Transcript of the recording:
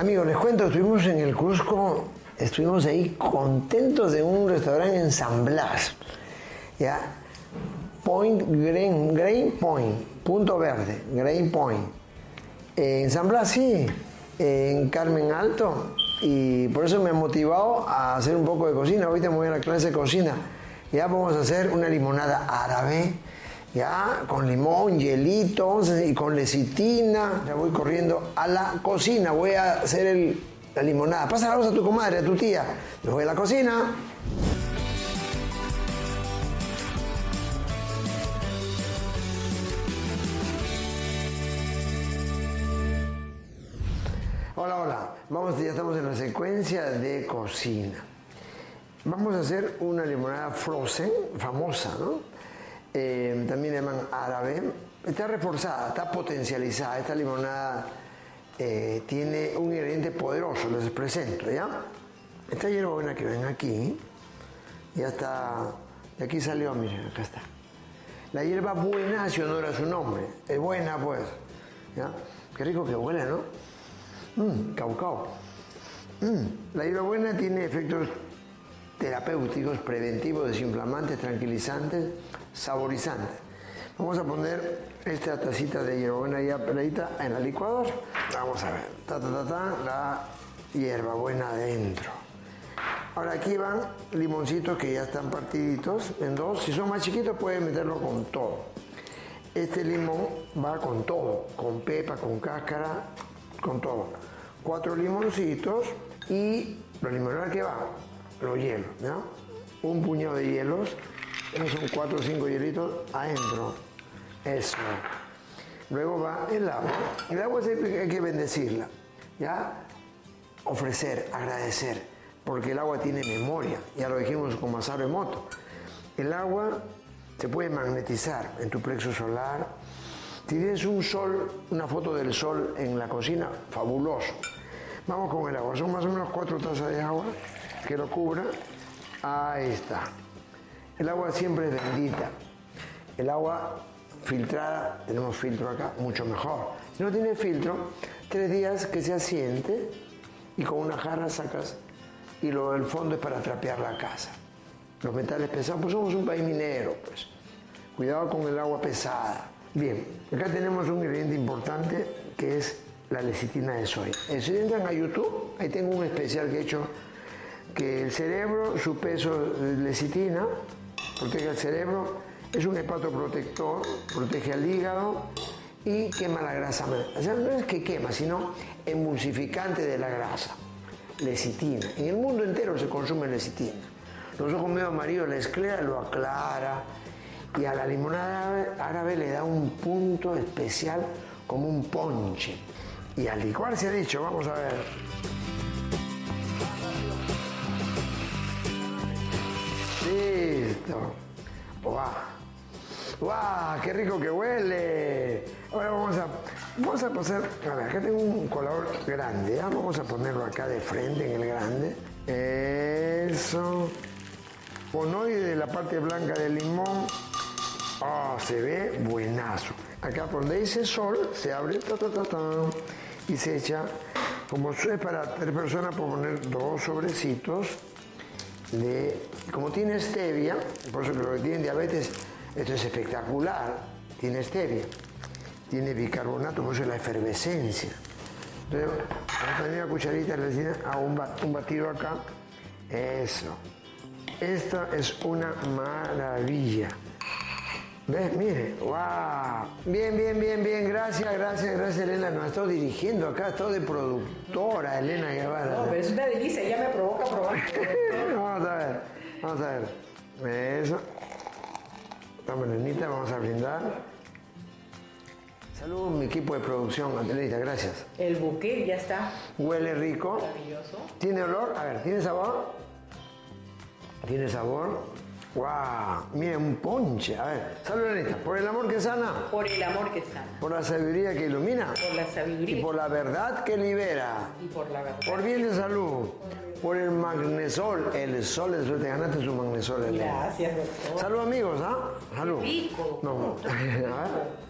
Amigos, les cuento, estuvimos en el Cusco, estuvimos ahí contentos de un restaurante en San Blas. ¿Ya? Point Grain, Grain Point, punto verde, Grain Point. En San Blas, sí, en Carmen Alto. Y por eso me ha motivado a hacer un poco de cocina. Ahorita me voy a la clase de cocina. Ya vamos a hacer una limonada árabe ya con limón, hielito y con lecitina. Ya voy corriendo a la cocina, voy a hacer el, la limonada. Pasa la a tu comadre, a tu tía. Me voy a la cocina. Hola, hola. Vamos, ya estamos en la secuencia de cocina. Vamos a hacer una limonada frozen, famosa, ¿no? Eh, también llaman árabe. Está reforzada, está potencializada. Esta limonada eh, tiene un ingrediente poderoso, les presento, ¿ya? Esta hierbabuena que ven aquí, ya está, de aquí salió, miren, acá está. La hierba buena hace honor a su nombre, es buena pues, ¿ya? Qué rico que huele, ¿no? Mmm, caucao. Mm. La hierba buena tiene efectos terapéuticos, preventivos, desinflamantes, tranquilizantes, saborizantes. Vamos a poner esta tacita de hierbabuena ya peladita en la licuadora. Vamos a ver, ta, ta, ta, ta, la hierbabuena adentro. Ahora aquí van limoncitos que ya están partiditos en dos. Si son más chiquitos pueden meterlo con todo. Este limón va con todo, con pepa, con cáscara, con todo. Cuatro limoncitos y lo limonada que va, los hielos, ¿no? Un puñado de hielos, esos son cuatro o cinco hielitos adentro. Eso. Luego va el agua. El agua hay que bendecirla, ¿ya? Ofrecer, agradecer, porque el agua tiene memoria, ya lo dijimos con Masaru Emoto. El agua se puede magnetizar en tu plexo solar. Tienes un sol, una foto del sol en la cocina, fabuloso. Vamos con el agua, son más o menos cuatro tazas de agua que lo cubra. Ahí está. El agua siempre es bendita. El agua filtrada, tenemos filtro acá, mucho mejor. Si no tiene filtro, tres días que se asiente y con una jarra sacas y lo del fondo es para trapear la casa. Los metales pesados, pues somos un país minero, pues. Cuidado con el agua pesada. Bien, acá tenemos un ingrediente importante que es la lecitina de soya. Si entran a YouTube, ahí tengo un especial que he hecho que el cerebro, su peso de lecitina, protege al cerebro, es un hepatoprotector, protege al hígado y quema la grasa. O sea, no es que quema, sino emulsificante de la grasa. Lecitina. En el mundo entero se consume lecitina. Los ojos medio amarillos, la esclera lo aclara y a la limonada árabe le da un punto especial como un ponche. Y al licuar se ha dicho, vamos a ver. Listo. ¡Guau! ¡Guau! ¡Qué rico que huele! Ahora vamos a, vamos a pasar. A ver, acá tengo un colador grande. ¿ya? Vamos a ponerlo acá de frente en el grande. Eso. Ponoide de la parte blanca del limón. Oh, se ve buenazo. Acá por donde dice sol, se abre ta, ta, ta, y se echa. Como es para tres personas, puedo poner dos sobrecitos Como tiene stevia, por eso que los que tienen diabetes, esto es espectacular. Tiene stevia, tiene bicarbonato, por eso la efervescencia. Entonces, vamos una cucharita de resina a un batido acá. Eso. Esta es una maravilla. ¿Ves? Mire, wow. Bien, bien, bien, bien. Gracias, gracias, gracias, Elena. Nos ha estado dirigiendo acá, estado de productora, Elena Guevara. No, pero es una delicia, ya me provoca probar. vamos a ver, vamos a ver. Eso. Toma, Elenita, vamos a brindar. Saludos, mi equipo de producción, Angelita, gracias. El buque ya está Huele rico. maravilloso. ¿Tiene olor? A ver, ¿tiene sabor? ¿Tiene sabor? ¡Wow! Mira, un ponche. A ver, salud. Por el amor que sana, Por el amor que sana, por la sabiduría que ilumina por la y sabiduría por la verdad que libera. y por la verdad. Por bien de salud, por el magnesol, el sol de suerte, ganaste su magnesol. Gracias, doctor. Salud amigos, ¿ah? Salud. rico. No, a ver.